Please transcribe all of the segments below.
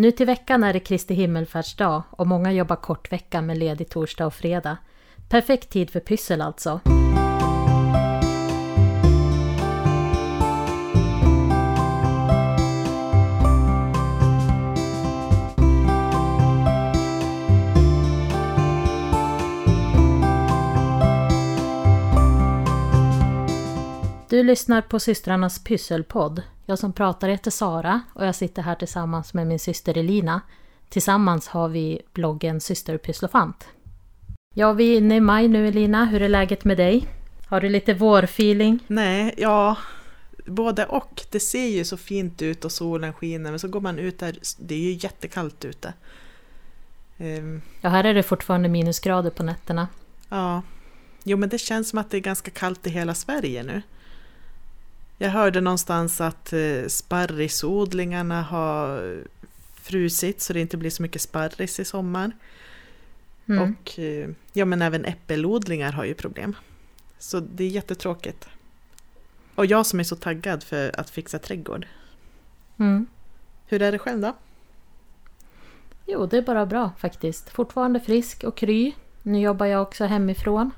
Nu till veckan är det Kristi himmelfärdsdag och många jobbar kortvecka med ledig torsdag och fredag. Perfekt tid för pyssel alltså. Du lyssnar på systrarnas pysselpodd. Jag som pratar heter Sara och jag sitter här tillsammans med min syster Elina. Tillsammans har vi bloggen Systerpysslofant. Ja, vi är inne i maj nu Elina. Hur är läget med dig? Har du lite vårfeeling? Nej, ja, både och. Det ser ju så fint ut och solen skiner men så går man ut där, det är ju jättekallt ute. Um, ja, här är det fortfarande minusgrader på nätterna. Ja, jo men det känns som att det är ganska kallt i hela Sverige nu. Jag hörde någonstans att eh, sparrisodlingarna har frusit så det inte blir så mycket sparris i sommar. Mm. Och eh, ja, men även äppelodlingar har ju problem. Så det är jättetråkigt. Och jag som är så taggad för att fixa trädgård. Mm. Hur är det själv då? Jo, det är bara bra faktiskt. Fortfarande frisk och kry. Nu jobbar jag också hemifrån.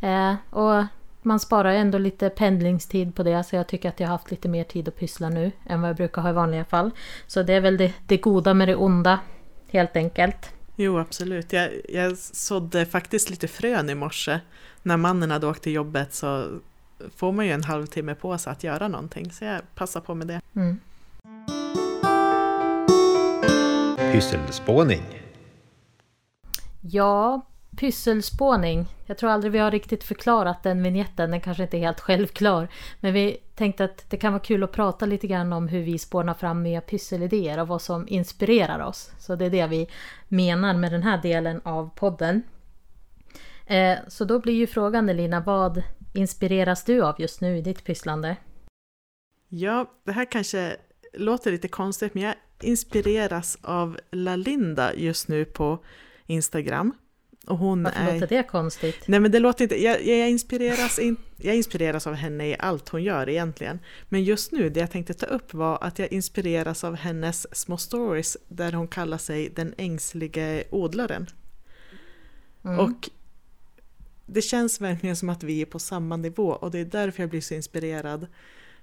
Eh, och man sparar ändå lite pendlingstid på det så jag tycker att jag har haft lite mer tid att pyssla nu än vad jag brukar ha i vanliga fall. Så det är väl det, det goda med det onda helt enkelt. Jo absolut, jag, jag sådde faktiskt lite frön i morse. När mannen hade åkt till jobbet så får man ju en halvtimme på sig att göra någonting så jag passar på med det. Mm. Pysselspåning Ja, pysselspåning. Jag tror aldrig vi har riktigt förklarat den vignetten, den kanske inte är helt självklar. Men vi tänkte att det kan vara kul att prata lite grann om hur vi spånar fram nya pysselidéer och vad som inspirerar oss. Så det är det vi menar med den här delen av podden. Eh, så då blir ju frågan Elina, vad inspireras du av just nu i ditt pysslande? Ja, det här kanske låter lite konstigt men jag inspireras av Lalinda just nu på Instagram. Och hon Varför är... låter det konstigt? Nej men det låter inte, jag, jag, inspireras in, jag inspireras av henne i allt hon gör egentligen. Men just nu, det jag tänkte ta upp var att jag inspireras av hennes små stories där hon kallar sig den ängslige odlaren. Mm. Och det känns verkligen som att vi är på samma nivå och det är därför jag blir så inspirerad.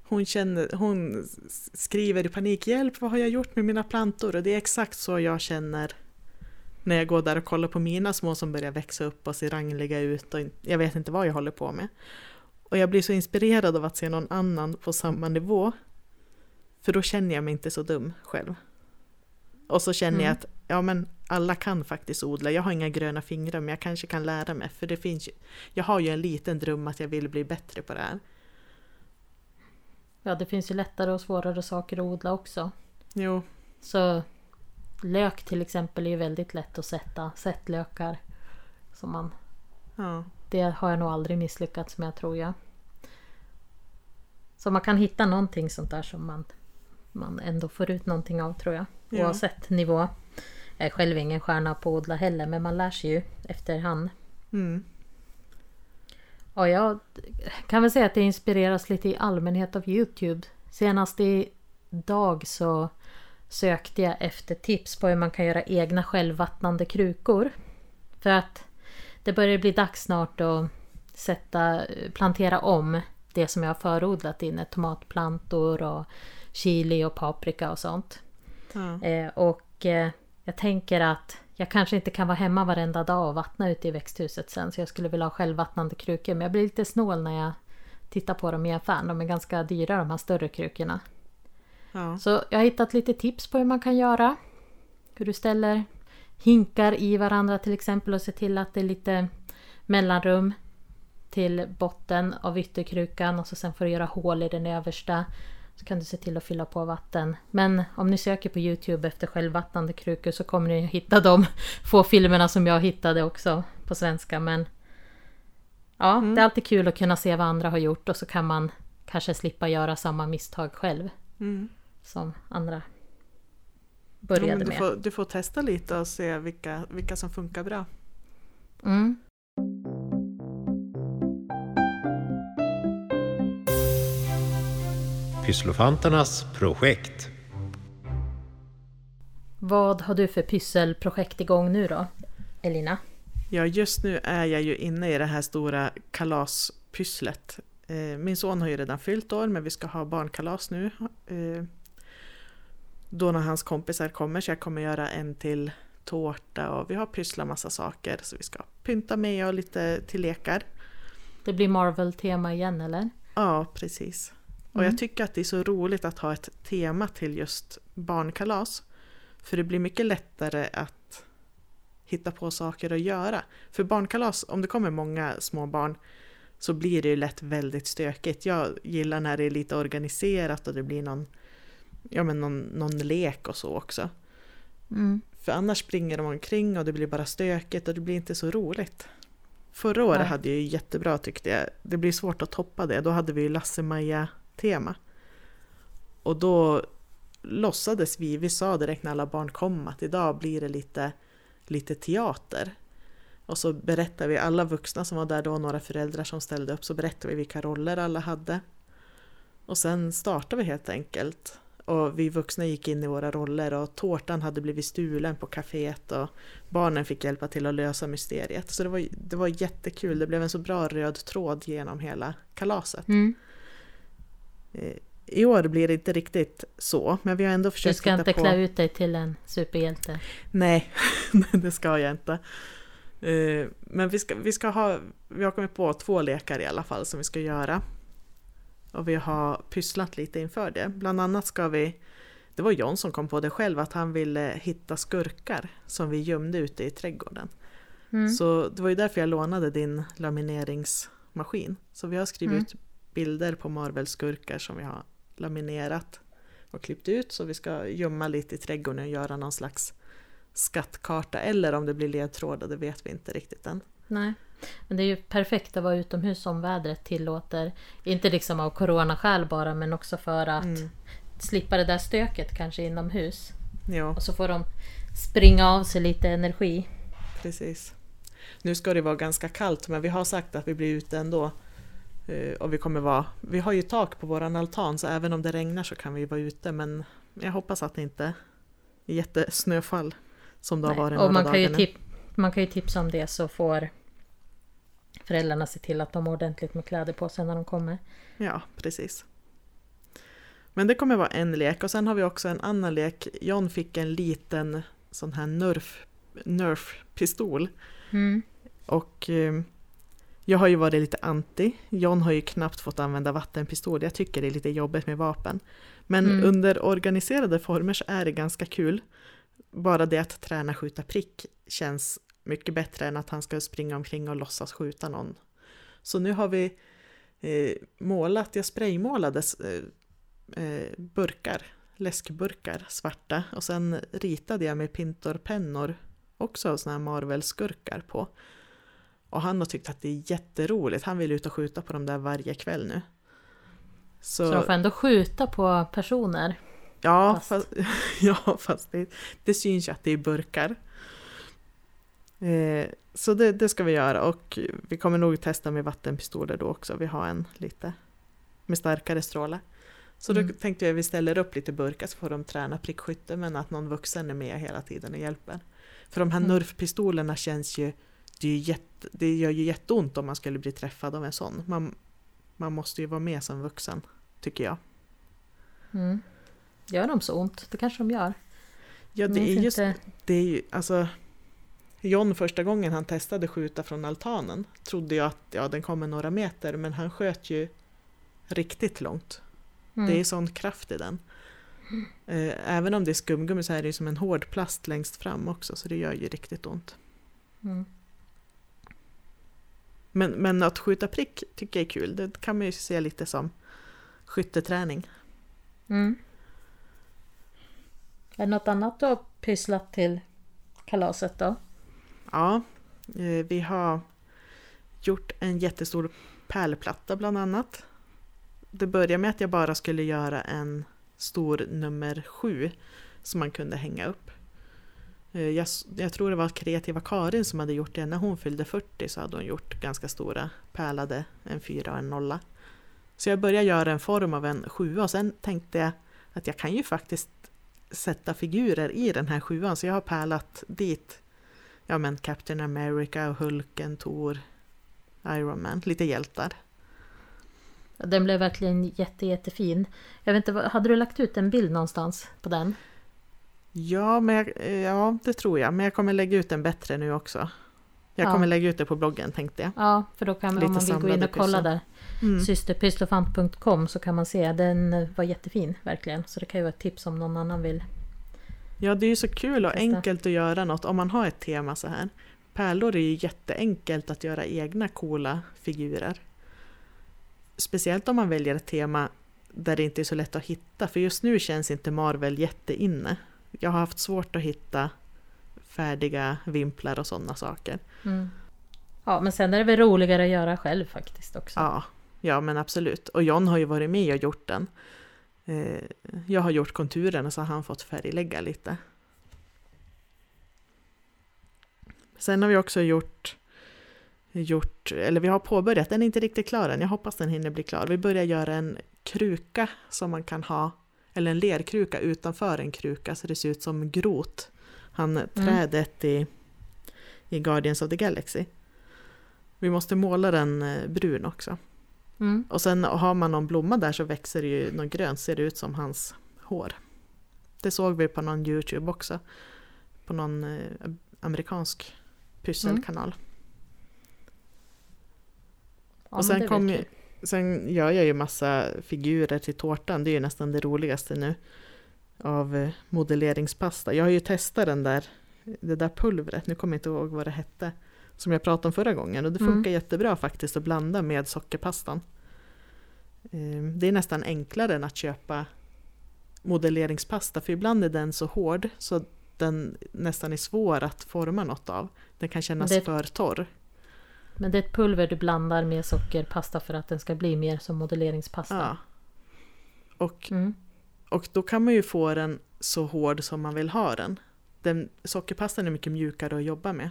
Hon, känner, hon skriver i panik, hjälp vad har jag gjort med mina plantor? Och det är exakt så jag känner när jag går där och kollar på mina små som börjar växa upp och se rangliga ut och jag vet inte vad jag håller på med. Och jag blir så inspirerad av att se någon annan på samma nivå. För då känner jag mig inte så dum själv. Och så känner mm. jag att ja, men alla kan faktiskt odla. Jag har inga gröna fingrar men jag kanske kan lära mig. För det finns ju, jag har ju en liten dröm att jag vill bli bättre på det här. Ja, det finns ju lättare och svårare saker att odla också. Jo. Så Lök till exempel är ju väldigt lätt att sätta. Sättlökar. Som man... Ja. Det har jag nog aldrig misslyckats med tror jag. Så man kan hitta någonting sånt där som man, man ändå får ut någonting av tror jag. Ja. Oavsett nivå. Jag är själv ingen stjärna på att odla heller men man lär sig ju efterhand. Mm. Och jag kan väl säga att det inspireras lite i allmänhet av Youtube. Senast idag så sökte jag efter tips på hur man kan göra egna självvattnande krukor. För att det börjar bli dags snart att sätta, plantera om det som jag har förodlat inne. Tomatplantor och chili och paprika och sånt. Mm. Eh, och eh, jag tänker att jag kanske inte kan vara hemma varenda dag och vattna ute i växthuset sen. Så jag skulle vilja ha självvattnande krukor. Men jag blir lite snål när jag tittar på dem i affären. De är ganska dyra de här större krukorna. Ja. Så jag har hittat lite tips på hur man kan göra. Hur du ställer hinkar i varandra till exempel och ser till att det är lite mellanrum till botten av ytterkrukan och så sen får du göra hål i den översta. Så kan du se till att fylla på vatten. Men om ni söker på Youtube efter självvattnande krukor så kommer ni hitta de få filmerna som jag hittade också på svenska. Men ja, mm. det är alltid kul att kunna se vad andra har gjort och så kan man kanske slippa göra samma misstag själv. Mm som andra började ja, du med. Får, du får testa lite och se vilka, vilka som funkar bra. Mm. Pysslofanternas projekt. Vad har du för pysselprojekt igång nu då, Elina? Ja, just nu är jag ju inne i det här stora kalaspysslet. Eh, min son har ju redan fyllt år, men vi ska ha barnkalas nu. Då när hans kompisar kommer, så jag kommer göra en till tårta och vi har pysslat massa saker. Så vi ska pynta med och lite till lekar. Det blir Marvel-tema igen eller? Ja, precis. Och mm. jag tycker att det är så roligt att ha ett tema till just barnkalas. För det blir mycket lättare att hitta på saker att göra. För barnkalas, om det kommer många små barn så blir det ju lätt väldigt stökigt. Jag gillar när det är lite organiserat och det blir någon, ja, men någon, någon lek och så också. Mm. För annars springer de omkring och det blir bara stökigt och det blir inte så roligt. Förra året Nej. hade jag ju jättebra tyckte jag. Det blir svårt att toppa det. Då hade vi ju Lasse-Maja-tema. Och då låtsades vi, vi sa direkt när alla barn kom att idag blir det lite, lite teater. Och så berättade vi, alla vuxna som var där då, några föräldrar som ställde upp, så berättade vi vilka roller alla hade. Och sen startade vi helt enkelt. Och vi vuxna gick in i våra roller och tårtan hade blivit stulen på kaféet och barnen fick hjälpa till att lösa mysteriet. Så det var, det var jättekul, det blev en så bra röd tråd genom hela kalaset. Mm. Eh, I år blir det inte riktigt så, men vi har ändå försökt Du ska inte på... klä ut dig till en superhjälte? Nej, det ska jag inte. Eh, men vi ska, vi ska ha, vi har kommit på två lekar i alla fall som vi ska göra. Och vi har pysslat lite inför det. Bland annat ska vi, det var John som kom på det själv, att han ville hitta skurkar som vi gömde ute i trädgården. Mm. Så det var ju därför jag lånade din lamineringsmaskin. Så vi har skrivit mm. ut bilder på Marvel-skurkar som vi har laminerat och klippt ut. Så vi ska gömma lite i trädgården och göra någon slags skattkarta. Eller om det blir ledtrådar, det vet vi inte riktigt än. Nej. Men det är ju perfekt att vara utomhus om vädret tillåter. Inte liksom av coronaskäl bara men också för att mm. slippa det där stöket kanske inomhus. Ja. Och så får de springa av sig lite energi. Precis. Nu ska det vara ganska kallt men vi har sagt att vi blir ute ändå. Eh, och vi kommer vara, vi har ju tak på våran altan så även om det regnar så kan vi vara ute men jag hoppas att det inte är jättesnöfall som det Nej. har varit och man kan, ju man kan ju tipsa om det så får föräldrarna se till att de har ordentligt med kläder på sig när de kommer. Ja, precis. Men det kommer vara en lek och sen har vi också en annan lek. John fick en liten sån här Nerf, Nerf-pistol. Mm. Och eh, jag har ju varit lite anti. John har ju knappt fått använda vattenpistol. Jag tycker det är lite jobbigt med vapen. Men mm. under organiserade former så är det ganska kul. Bara det att träna skjuta prick känns mycket bättre än att han ska springa omkring och låtsas skjuta någon. Så nu har vi eh, målat, jag spraymålade eh, eh, burkar, läskburkar, svarta och sen ritade jag med pintorpennor också sådana här Marvel-skurkar på. Och han har tyckt att det är jätteroligt, han vill ut och skjuta på dem där varje kväll nu. Så, Så de får ändå skjuta på personer? Ja, fast, fast ja, fast det, det syns ju att det är burkar. Eh, så det, det, ska vi göra och vi kommer nog testa med vattenpistoler då också. Vi har en lite med starkare stråle. Så mm. då tänkte jag att vi ställer upp lite burkar så får de träna prickskytte men att någon vuxen är med hela tiden och hjälper. För de här mm. NURF-pistolerna känns ju det, är jätte, det gör ju jätteont om man skulle bli träffad av en sån. Man, man måste ju vara med som vuxen, tycker jag. Mm. Gör de så ont? Det kanske de gör. Ja, det är just det är ju, alltså John första gången han testade skjuta från altanen trodde jag att ja, den kommer några meter men han sköt ju riktigt långt. Mm. Det är sån kraft i den. Eh, även om det är skumgummi så är det som en hård plast längst fram också så det gör ju riktigt ont. Mm. Men, men att skjuta prick tycker jag är kul. Det kan man ju se lite som skytteträning. Mm. Är det något annat du har pysslat till kalaset då? Ja, eh, vi har gjort en jättestor pärlplatta bland annat. Det började med att jag bara skulle göra en stor nummer sju som man kunde hänga upp. Eh, jag, jag, tror det var kreativa Karin som hade gjort det. När hon fyllde 40 så hade hon gjort ganska stora pärlade, en fyra och en nolla. Så jag började göra en form av en sjua och sen tänkte jag att jag kan ju faktiskt sätta figurer i den här sjuan så jag har pärlat dit ja, men Captain America, Hulken, Thor, Iron Man, lite hjältar. Den blev verkligen jätte, jättefin. Jag vet inte, hade du lagt ut en bild någonstans på den? Ja, men jag, ja, det tror jag. Men jag kommer lägga ut den bättre nu också. Jag ja. kommer lägga ut det på bloggen tänkte jag. Ja, för då kan man om man vill gå in och kolla där. Mm. Systerpysslofant.com så kan man se. Den var jättefin verkligen. Så det kan ju vara ett tips om någon annan vill. Ja, det är ju så kul och testa. enkelt att göra något om man har ett tema så här. Pärlor är ju jätteenkelt att göra egna coola figurer. Speciellt om man väljer ett tema där det inte är så lätt att hitta. För just nu känns inte Marvel jätteinne. Jag har haft svårt att hitta färdiga vimplar och sådana saker. Mm. Ja, men sen är det väl roligare att göra själv faktiskt också. Ja, ja men absolut. Och John har ju varit med och gjort den. Eh, jag har gjort konturerna så har han fått färglägga lite. Sen har vi också gjort, gjort, eller vi har påbörjat, den är inte riktigt klar än, jag hoppas den hinner bli klar. Vi börjar göra en kruka som man kan ha, eller en lerkruka utanför en kruka så det ser ut som grot. Han mm. trädet i, i Guardians of the Galaxy. Vi måste måla den eh, brun också. Mm. Och sen har man någon blomma där så växer det ju något grönt, ser det ut som hans hår. Det såg vi på någon Youtube också. På någon eh, amerikansk pysselkanal. Mm. Ja, och sen, kom, sen gör jag ju massa figurer till tårtan, det är ju nästan det roligaste nu. Av eh, modelleringspasta. Jag har ju testat den där, det där pulvret, nu kommer jag inte ihåg vad det hette. Som jag pratade om förra gången och det funkar mm. jättebra faktiskt att blanda med sockerpastan. Ehm, det är nästan enklare än att köpa modelleringspasta för ibland är den så hård så den nästan är svår att forma något av. Den kan kännas det, för torr. Men det är ett pulver du blandar med sockerpasta för att den ska bli mer som modelleringspasta? Ja. Och, mm. och då kan man ju få den så hård som man vill ha den. den. Sockerpastan är mycket mjukare att jobba med.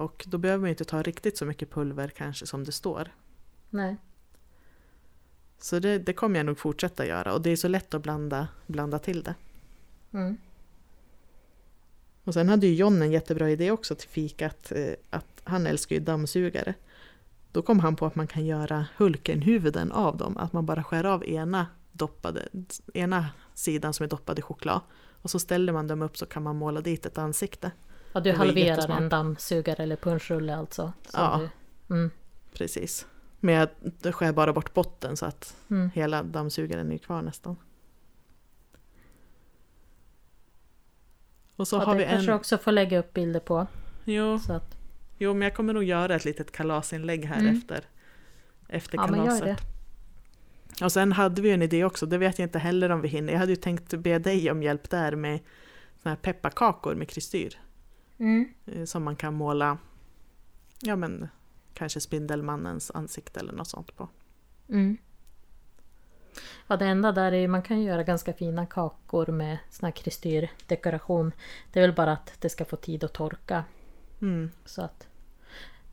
Och då behöver man inte ta riktigt så mycket pulver kanske som det står. Nej. Så det, det kommer jag nog fortsätta göra och det är så lätt att blanda, blanda till det. Mm. Och sen hade ju John en jättebra idé också till fikat, eh, att han älskar ju dammsugare. Då kom han på att man kan göra Hulken-huvuden av dem, att man bara skär av ena, doppade, ena sidan som är doppad i choklad. Och så ställer man dem upp så kan man måla dit ett ansikte. Ja, du halverar en dammsugare eller punschrulle alltså? Ja, du, mm. precis. Men jag skär bara bort botten så att mm. hela dammsugaren är kvar nästan. Och så ja, har vi kanske en... också får lägga upp bilder på. Jo. Så att... jo, men jag kommer nog göra ett litet kalasinlägg här mm. efter, efter ja, kalaset. Och sen hade vi en idé också, det vet jag inte heller om vi hinner. Jag hade ju tänkt be dig om hjälp där med såna här pepparkakor med kristyr. Mm. Eh, som man kan måla ja, men, kanske Spindelmannens ansikte eller något sånt på. Mm. Ja, det enda där är man kan göra ganska fina kakor med sån här kristyrdekoration. Det är väl bara att det ska få tid att torka. Mm. Så att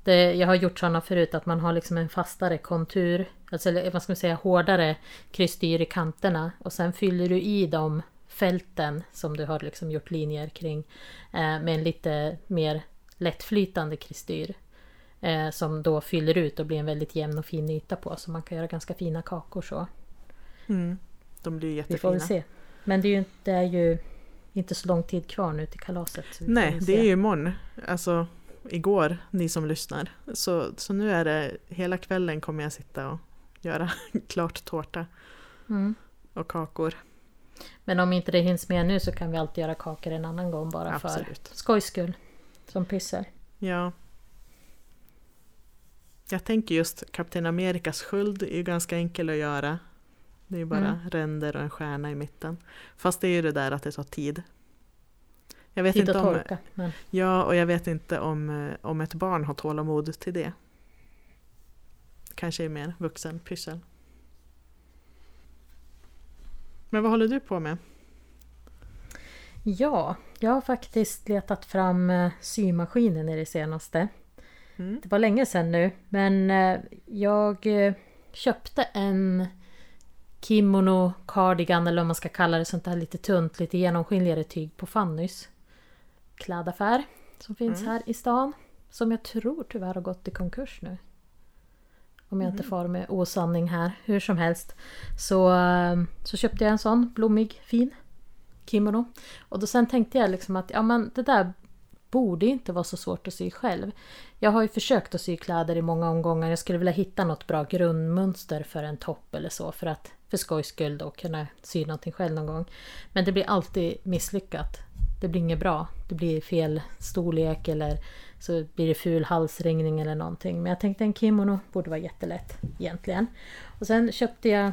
det, jag har gjort sådana förut att man har liksom en fastare kontur, alltså vad ska man säga, hårdare kristyr i kanterna och sen fyller du i de fälten som du har liksom gjort linjer kring eh, med en lite mer lättflytande kristyr. Eh, som då fyller ut och blir en väldigt jämn och fin yta på. Så man kan göra ganska fina kakor så. Mm. De blir jättefina. Vi får väl se. Men det är ju, det är ju inte så lång tid kvar nu till kalaset. Nej, det är ju imorgon. Alltså igår, ni som lyssnar. Så, så nu är det hela kvällen kommer jag sitta och göra klart tårta. Mm. Och kakor. Men om inte det hinns med nu så kan vi alltid göra kakor en annan gång bara Absolut. för skojs skull. Som pyssel. Ja, jag tänker just Kapten Amerikas sköld är ju ganska enkel att göra. Det är ju bara mm. ränder och en stjärna i mitten. Fast det är ju det där att det tar tid. Jag vet tid inte att om, torka. Men... Ja, och jag vet inte om, eh, om ett barn har tålamod till det. Kanske är mer vuxen pyssel. Men vad håller du på med? Ja, jag har faktiskt letat fram eh, symaskinen i det senaste. Mm. Det var länge sedan nu men eh, jag eh, köpte en kimono, cardigan eller vad man ska kalla det, sånt där lite tunt, lite genomskinligare tyg på Fannys klädaffär som finns mm. här i stan. Som jag tror tyvärr har gått i konkurs nu. Om jag mm. inte far med osanning här. Hur som helst. Så, ehm, så köpte jag en sån blommig, fin kimono. Och då sen tänkte jag liksom att ja, men det där borde inte vara så svårt att sy själv. Jag har ju försökt att sy kläder i många omgångar. Jag skulle vilja hitta något bra grundmönster för en topp eller så för att för skojs skull då kunna sy någonting själv någon gång. Men det blir alltid misslyckat. Det blir inget bra. Det blir fel storlek eller så blir det ful halsringning eller någonting. Men jag tänkte en kimono borde vara jättelätt egentligen. Och sen köpte jag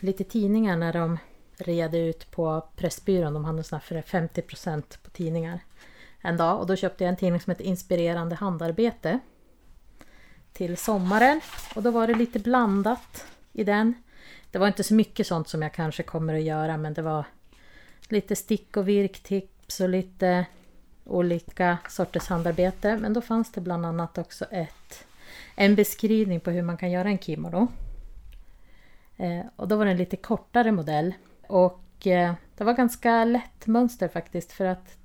lite tidningar när de red ut på Pressbyrån. De hade såna för 50% på tidningar en dag. Och då köpte jag en tidning som heter Inspirerande handarbete. Till sommaren. Och då var det lite blandat i den. Det var inte så mycket sånt som jag kanske kommer att göra men det var lite stick och virktips och lite olika sorters handarbete. Men då fanns det bland annat också ett, en beskrivning på hur man kan göra en kimono. Eh, och då var det en lite kortare modell. Och eh, det var ganska lätt mönster faktiskt för att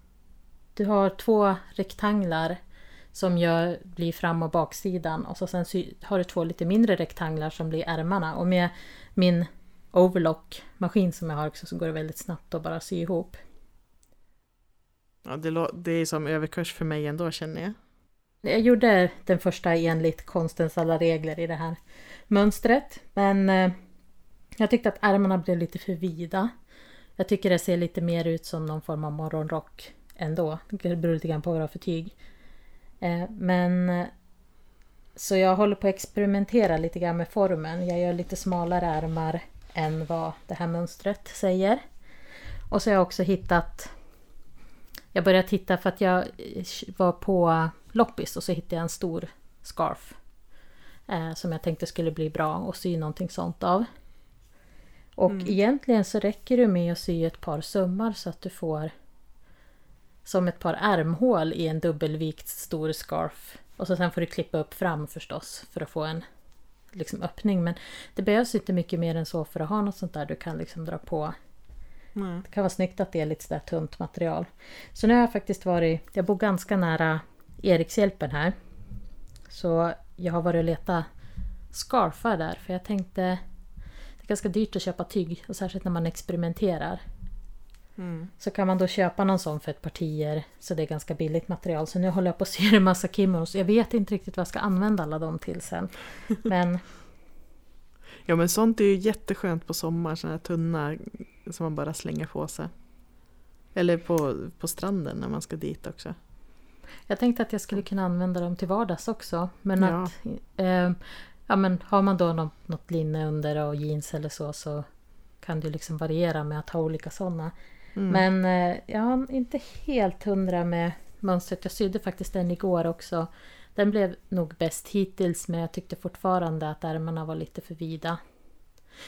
du har två rektanglar som gör, blir fram och baksidan och så sen har du två lite mindre rektanglar som blir ärmarna. Och med min overlock-maskin som jag har också så går det väldigt snabbt att bara sy ihop. Ja, det, det är som överkurs för mig ändå känner jag. Jag gjorde den första enligt konstens alla regler i det här mönstret. Men eh, jag tyckte att ärmarna blev lite för vida. Jag tycker det ser lite mer ut som någon form av morgonrock ändå. Det beror lite grann på vad det för tyg. Eh, men eh, så jag håller på att experimentera lite grann med formen. Jag gör lite smalare ärmar än vad det här mönstret säger. Och så har jag också hittat jag började titta för att jag var på loppis och så hittade jag en stor scarf. Eh, som jag tänkte skulle bli bra att sy någonting sånt av. Och mm. egentligen så räcker det med att sy ett par sömmar så att du får som ett par ärmhål i en dubbelvikt stor scarf. Och så sen får du klippa upp fram förstås för att få en liksom, öppning. Men det behövs inte mycket mer än så för att ha något sånt där du kan liksom dra på Mm. Det kan vara snyggt att det är lite sådär tunt material. Så nu har jag faktiskt varit, jag bor ganska nära Erikshjälpen här. Så jag har varit och letat scarfar där för jag tänkte det är ganska dyrt att köpa tyg och särskilt när man experimenterar. Mm. Så kan man då köpa någon sån för ett partier så det är ganska billigt material. Så nu håller jag på att sy en massa kimonos. Jag vet inte riktigt vad jag ska använda alla dem till sen. Men Ja men sånt är ju jätteskönt på sommaren, sådana här tunna som man bara slänger på sig. Eller på, på stranden när man ska dit också. Jag tänkte att jag skulle kunna använda dem till vardags också. Men ja. att eh, ja, men har man då något, något linne under och jeans eller så så kan du liksom variera med att ha olika sådana. Mm. Men eh, jag har inte helt hundra med mönstret. Jag sydde faktiskt den igår också. Den blev nog bäst hittills men jag tyckte fortfarande att ärmarna var lite för vida.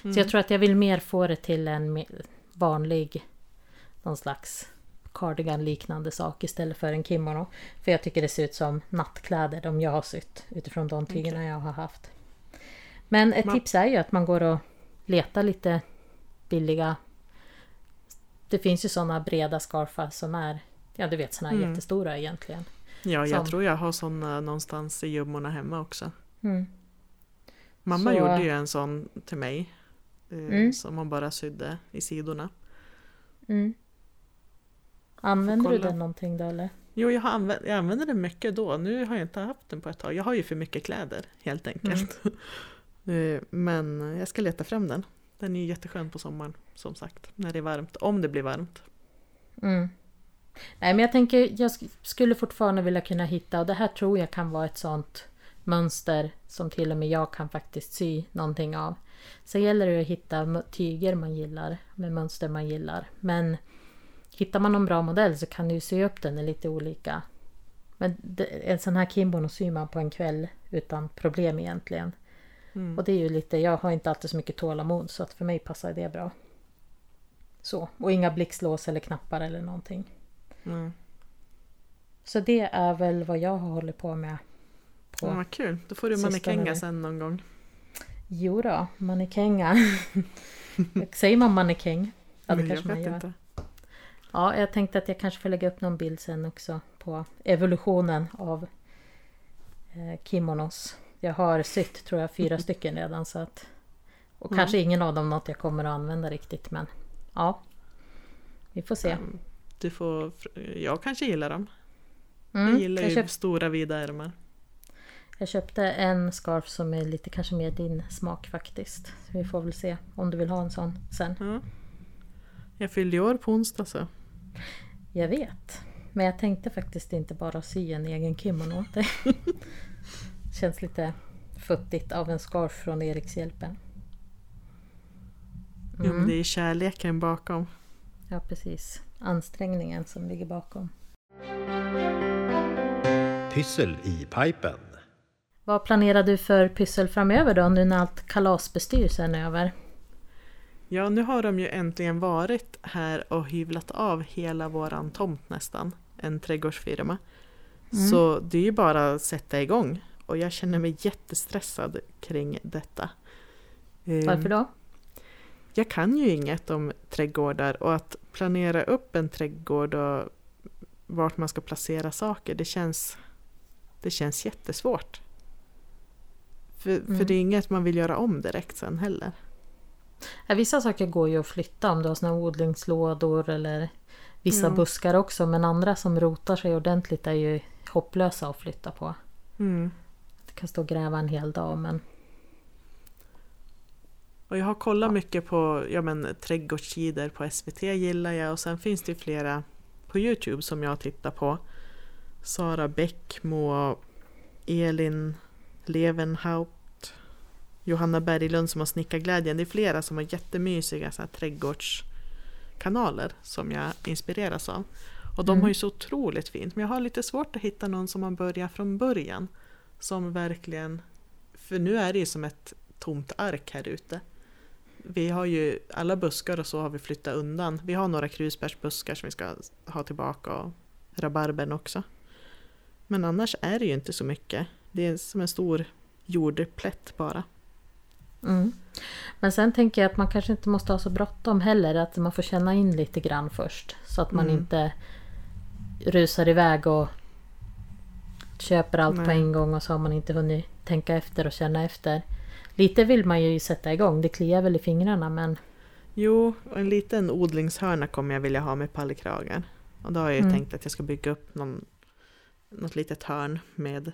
Mm. Så jag tror att jag vill mer få det till en vanlig någon slags cardigan liknande sak istället för en kimono. För jag tycker det ser ut som nattkläder, de jag har sytt utifrån de tygerna okay. jag har haft. Men ett Man... tips är ju att man går och letar lite billiga... Det finns ju sådana breda scarfar som är, ja du vet sådana mm. jättestora egentligen. Ja, jag som... tror jag har sådana någonstans i gömmorna hemma också. Mm. Mamma Så... gjorde ju en sån till mig. Eh, mm. Som hon bara sydde i sidorna. Mm. Använder du den någonting då eller? Jo, jag, har använt, jag använde den mycket då. Nu har jag inte haft den på ett tag. Jag har ju för mycket kläder helt enkelt. Mm. Men jag ska leta fram den. Den är ju jätteskön på sommaren som sagt. När det är varmt. Om det blir varmt. Mm. Nej men jag tänker, jag skulle fortfarande vilja kunna hitta, och det här tror jag kan vara ett sånt mönster som till och med jag kan faktiskt sy någonting av. Sen gäller det att hitta tyger man gillar, med mönster man gillar. Men hittar man någon bra modell så kan du ju sy upp den i lite olika. Men en sån här kimono syr man på en kväll utan problem egentligen. Mm. Och det är ju lite, jag har inte alltid så mycket tålamod så att för mig passar det bra. Så, och inga blixtlås eller knappar eller någonting. Mm. Så det är väl vad jag har hållit på med. På ja, vad kul, då får du mannekänga sen någon gång. Jo då, mannekänga. Säger man mannekäng? Ja, det Men kanske jag man gör. inte. Ja, jag tänkte att jag kanske får lägga upp någon bild sen också på evolutionen av eh, kimonos. Jag har sytt tror jag fyra stycken redan så att och Mm. kanske ingen av dem något jag kommer att använda riktigt men ja. Vi får se. Du får, jag kanske gillar dem. Mm, Jag gillar jag, ju stora vida ärmar. Jag köpte en scarf som är lite kanske mer din smak faktiskt. Så vi får väl se om du vill ha en sån sen. Ja. Jag fyllde år på onsdag så. Jag vet. Men jag tänkte faktiskt inte bara sy en egen kimono åt dig. Känns lite futtigt av en scarf från Erikshjälpen. Jo, men Mm. det är kärleken bakom. Ja precis. Ansträngningen som ligger bakom. Pyssel i pipen. Vad planerar du för pyssel framöver då nu när allt kalasbestyr sen är över? Ja, nu har de ju äntligen varit här och hyvlat av hela våran tomt nästan. En trädgårdsfirma. Mm. Så det är ju bara att sätta igång. Och jag känner mig jättestressad kring detta. Ehm, Varför då? Jag kan ju inget om trädgårdar och att planera upp en trädgård och vart man ska placera saker, det känns, det känns jättesvårt. För, Mm. för det är inget man vill göra om direkt sen heller. Ja, vissa saker går ju att flytta om du har såna odlingslådor eller vissa Ja. buskar också. Men andra som rotar sig ordentligt är ju hopplösa att flytta på. Mm. Du kan stå och gräva en hel dag men Och jag har kollat mycket på ja, men, trädgårdssidor på SVT gillar jag och sen finns det flera på Youtube som jag tittar på. Sara Bäckmo, Elin Levenhaupt, Johanna Berglund som har Snickarglädjen. Det är flera som har jättemysiga så här, trädgårdskanaler som jag inspireras av. Och de Mm. har ju så otroligt fint men jag har lite svårt att hitta någon som har börjat från början. Som verkligen, för nu är det ju som ett tomt ark här ute. Vi har ju alla buskar och så har vi flyttat undan. Vi har några krusbärsbuskar som vi ska ha tillbaka och rabarbern också. Men annars är det ju inte så mycket. Det är som en stor jordplätt bara. Mm. Men sen tänker jag att man kanske inte måste ha så bråttom heller. Att man får känna in lite grann först. Så att man Mm. inte rusar iväg och köper allt på Nej. en gång och så har man inte hunnit tänka efter och känna efter. Lite vill man ju sätta igång. Det kliar väl i fingrarna men Jo, och en liten odlingshörna kommer jag vilja ha med pallkragen. Och då har jag ju Mm. tänkt att jag ska bygga upp någon, något litet hörn med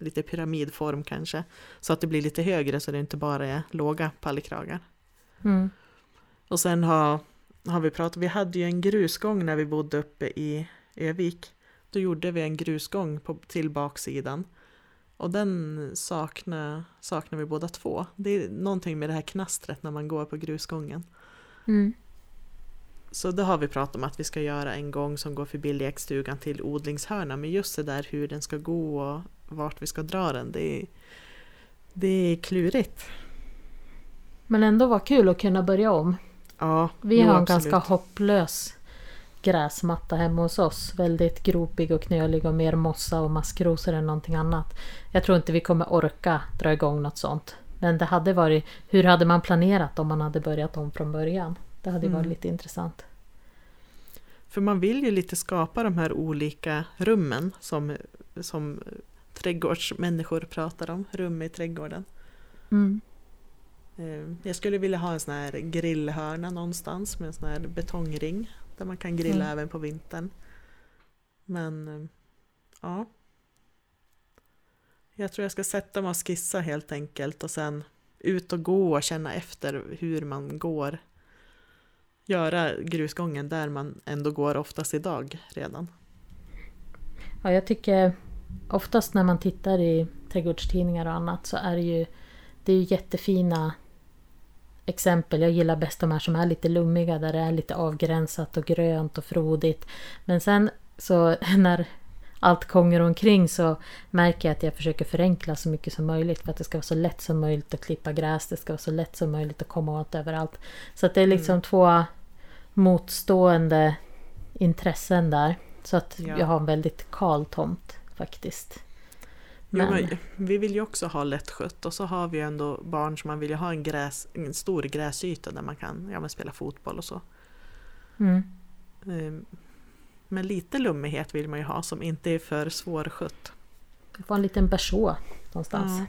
lite pyramidform kanske. Så att det blir lite högre så det inte bara är låga pallkragar. mm. Och sen har, har vi pratat, vi hade ju en grusgång när vi bodde uppe i Övik. Då gjorde vi en grusgång på, till baksidan. Och den saknar, saknar vi båda två. Det är någonting med det här knastret när man går på grusgången. Mm. Så det har vi pratat om att vi ska göra en gång som går förbi lekstugan till odlingshörna. Men just det där hur den ska gå och vart vi ska dra den, det är, det är klurigt. Men ändå var kul att kunna börja om. Ja, Vi har en absolut. ganska hopplös gräsmatta hemma hos oss. Väldigt gropig och knölig och mer mossa och maskrosor än någonting annat. Jag tror inte vi kommer orka dra igång något sånt. Men det hade varit, hur hade man planerat om man hade börjat om från början? Det hade varit Mm. lite intressant. För man vill ju lite skapa de här olika rummen som, som trädgårdsmänniskor pratar om, rum i trädgården. Mm. Eh, Jag skulle vilja ha en sån här grillhörna någonstans med en sån här betongring där man kan grilla Mm. även på vintern. Men eh, ja. Jag tror jag ska sätta mig och skissa helt enkelt och sen ut och gå och känna efter hur man går. Göra grusgången där man ändå går oftast idag redan. Ja, jag tycker oftast när man tittar i trädgårdstidningar och annat så är det ju, det är ju jättefina exempel. Jag gillar bäst de här som är lite lummiga där det är lite avgränsat och grönt och frodigt. Men sen så när allt konger omkring så märker jag att jag försöker förenkla så mycket som möjligt för att det ska vara så lätt som möjligt att klippa gräs. Det ska vara så lätt som möjligt att komma åt överallt. Så att det är liksom två motstående intressen där. Så att Ja. jag har en väldigt kal tomt faktiskt. Men... Jo, men vi vill ju också ha lättskött och så har vi ju ändå barn som man vill ju ha en, gräs, en stor gräsyta där man kan ja, spela fotboll och så. mm. Ehm, Men lite lummighet vill man ju ha som inte är för svårskött. Vi får en liten berså någonstans. Ja.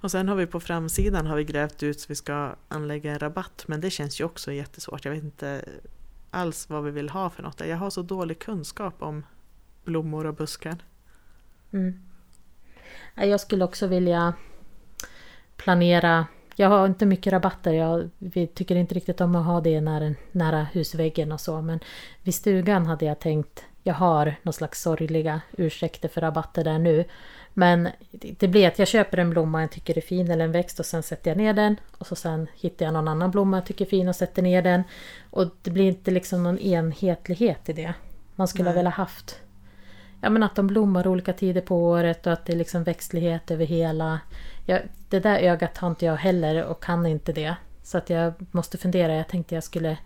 Och sen har vi på framsidan har vi grävt ut så vi ska anlägga en rabatt men det känns ju också jättesvårt. Jag vet inte alls vad vi vill ha för något. Jag har så dålig kunskap om blommor och buskar. Mm. Jag skulle också vilja planera. Jag har inte mycket rabatter. Jag, vi tycker inte riktigt om att ha det nära, nära husväggen och så. Men vid stugan hade jag tänkt. Jag har någon slags sorgliga ursäkter för rabatter där nu. Men det blir att jag köper en blomma jag tycker är fin eller en växt och sen sätter jag ner den. Och så sen hittar jag någon annan blomma jag tycker är fin och sätter ner den. Och det blir inte liksom någon enhetlighet i det. Man skulle ha Nej. velat haft Ja men att de blommar olika tider på året och att det är liksom växtlighet över hela. Jag, det där ögat har inte jag heller och kan inte det. Så att jag måste fundera. Jag tänkte jag skulle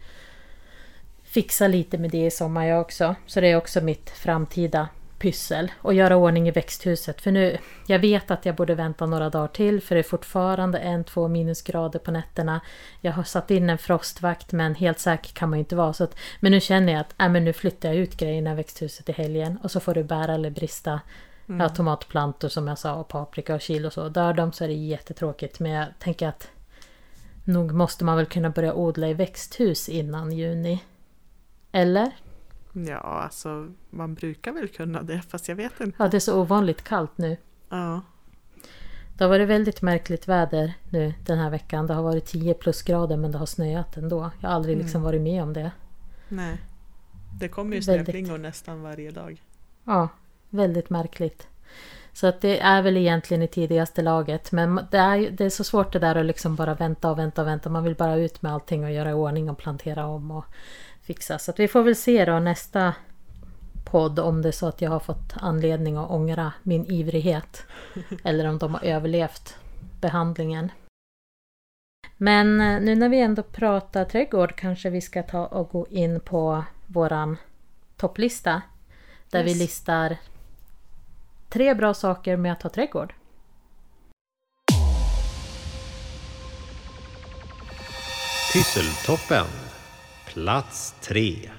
fixa lite med det i sommar jag också. Så det är också mitt framtida pyssel. Och göra ordning i växthuset. För nu, jag vet att jag borde vänta några dagar till för det är fortfarande en, två minusgrader på nätterna. Jag har satt in en frostvakt men helt säker kan man ju inte vara. Så att, men nu känner jag att äh, men nu flyttar jag ut grejerna i växthuset i helgen och så får det bära eller brista. Ja, tomatplantor som jag sa och paprika och chili och så. Dör de så är det jättetråkigt men jag tänker att nog måste man väl kunna börja odla i växthus innan juni. Eller? Ja, alltså man brukar väl kunna det fast jag vet inte. Ja, det är så ovanligt kallt nu. Ja, Det har varit väldigt märkligt väder nu den här veckan. Det har varit 10 plusgrader men det har snöat ändå. Jag har aldrig liksom varit med om det. nej. Det kommer ju snöflingor nästan varje dag. Ja, väldigt märkligt. Så att det är väl egentligen i tidigaste laget. Men det är, det är så svårt det där att liksom bara vänta och vänta och vänta. Man vill bara ut med allting och göra i ordning och plantera om och fixa. Så att vi får väl se då nästa podd om det är så att jag har fått anledning att ångra min ivrighet. Eller om de har överlevt behandlingen. Men eh, nu när vi ändå pratar trädgård kanske vi ska ta och gå in på våran topplista. Där vi Yes. listar tre bra saker med att ha trädgård. Pysseltoppen. Plats tre.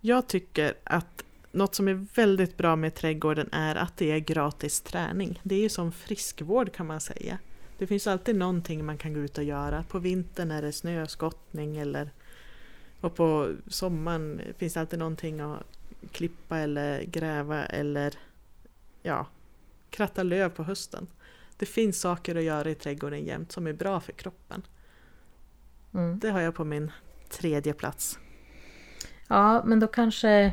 Jag tycker att något som är väldigt bra med trädgården är att det är gratis träning. Det är ju som friskvård kan man säga. Det finns alltid någonting man kan gå ut och göra. På vintern är det snöskottning eller och på sommaren finns det alltid någonting att klippa eller gräva eller ja, kratta löv på hösten. Det finns saker att göra i trädgården jämt som är bra för kroppen. Mm. Det har jag på min tredje plats. Ja, men då kanske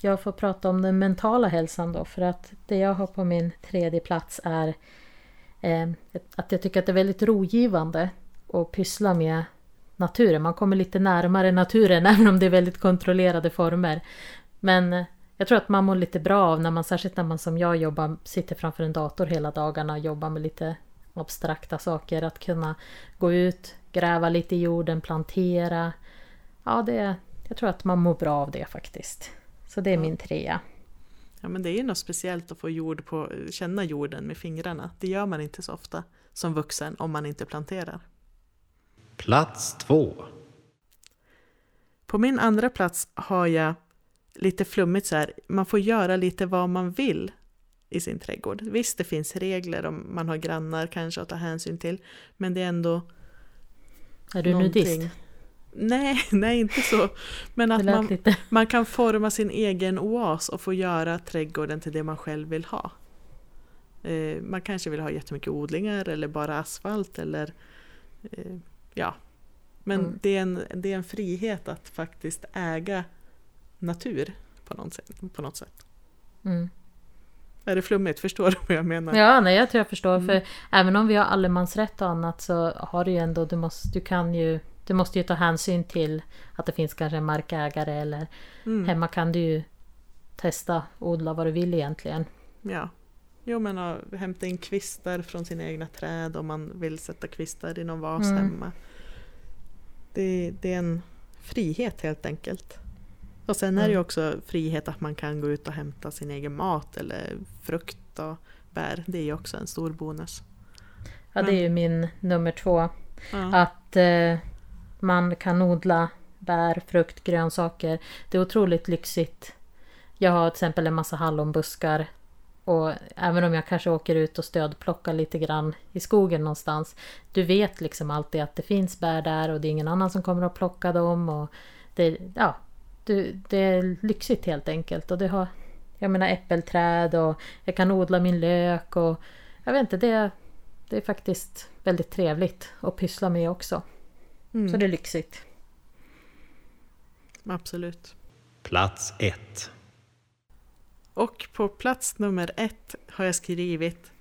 jag får prata om den mentala hälsan då. För att det jag har på min tredje plats är eh, att jag tycker att det är väldigt rogivande att pyssla med naturen. Man kommer lite närmare naturen även om det är väldigt kontrollerade former. Men eh, jag tror att man mår lite bra av när man, särskilt när man som jag jobbar, sitter framför en dator hela dagarna och jobbar med lite abstrakta saker. Att kunna gå ut, gräva lite i jorden, plantera. Ja, det, jag tror att man mår bra av det faktiskt. Så det är Ja. min trea. Ja men det är ju något speciellt att få jord på, känna jorden med fingrarna. Det gör man inte så ofta som vuxen om man inte planterar. Plats två. På min andra plats har jag lite flummigt så här, man får göra lite vad man vill i sin trädgård. Visst, det finns regler om man har grannar kanske att ta hänsyn till, men det är ändå Är du någonting- nudist? Nej, nej inte så. Men att man, lite... man kan forma sin egen oas och få göra trädgården till det man själv vill ha. Eh, man kanske vill ha jättemycket odlingar eller bara asfalt eller eh, ja. Men Mm. det, är en, det är en frihet att faktiskt äga natur på något sätt. På något sätt. Mm. Är det flummigt? Förstår du vad jag menar? Ja, nej, jag tror jag förstår. Mm. För även om vi har allemansrätt och annat så har du ju ändå, du måste, du kan ju, du måste ju ta hänsyn till att det finns kanske markägare eller Mm, hemma kan du ju testa odla vad du vill egentligen. ja. Jo men att hämta in kvistar från sina egna träd om man vill sätta kvistar i någon vas Mm. hemma. Det, det är en frihet helt enkelt. Och sen är det ju också frihet att man kan gå ut och hämta sin egen mat eller frukt och bär. Det är ju också en stor bonus. Ja, det är ju min nummer två. Ja. Att eh, man kan odla bär, frukt, grönsaker. Det är otroligt lyxigt. Jag har till exempel en massa hallonbuskar. Och även om jag kanske åker ut och stödplockar lite grann i skogen någonstans. Du vet liksom alltid att det finns bär där och det är ingen annan som kommer att plocka dem. Och det, ja, du, det är lyxigt helt enkelt. Och det har, jag menar äppelträd och jag kan odla min lök och jag vet inte, det, det är faktiskt väldigt trevligt att pyssla med också. Mm. Så det är lyxigt. Absolut. Plats ett. Och på plats nummer ett har jag skrivit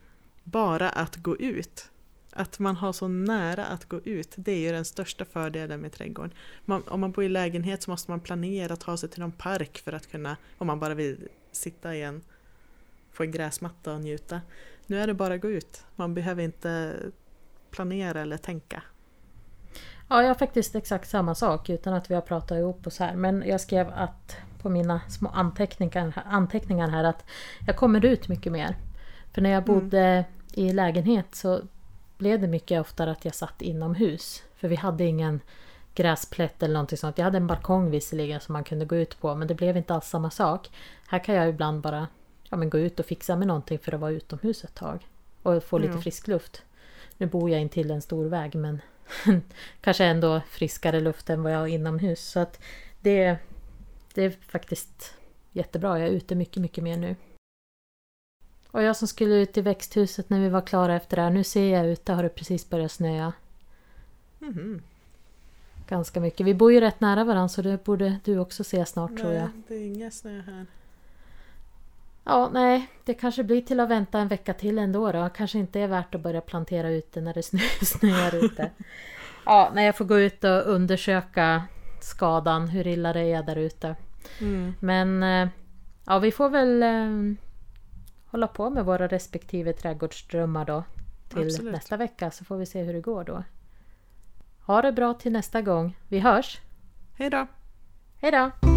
bara att gå ut. Att man har så nära att gå ut, det är ju den största fördelen med trädgården. Man, om man bor i lägenhet så måste man planera att ta sig till någon park för att kunna, om man bara vill sitta i en, på en gräsmatta och njuta. Nu är det bara att gå ut, man behöver inte planera eller tänka. Ja, jag har faktiskt exakt samma sak utan att vi har pratat ihop oss här. Men jag skrev att på mina små anteckningar, anteckningar här att jag kommer ut mycket mer. För när jag mm. bodde mm. i lägenhet så blev det mycket oftare att jag satt inomhus. För vi hade ingen gräsplätt eller någonting sånt. Jag hade en balkong visserligen som man kunde gå ut på men det blev inte alls samma sak. Här kan jag ibland bara ja, men gå ut och fixa med någonting för att vara utomhus ett tag. Och få lite mm. frisk luft. Nu bor jag intill en stor väg men kanske ändå friskare luft än vad jag har inomhus. Så att det, det är faktiskt jättebra. Jag är ute mycket, mycket mer nu. Och jag som skulle ut i växthuset när vi var klara efter det här. Nu ser jag ute har det precis börjat snöa. Mm. Ganska mycket. Vi bor ju rätt nära varandra så det borde du också se snart nej, tror jag. det är inga snö här. Ja, nej, det kanske blir till att vänta en vecka till ändå då. Kanske inte är värt att börja plantera ute när det snö, snöar ute. Ja, när jag får gå ut och undersöka skadan, hur illa det är där ute. Mm. Men eh, ja, vi får väl eh, hålla på med våra respektive trädgårdsdrömmar då. Till Absolut. nästa vecka så får vi se hur det går då. Ha det bra till nästa gång. Vi hörs! Hej då! Hej då!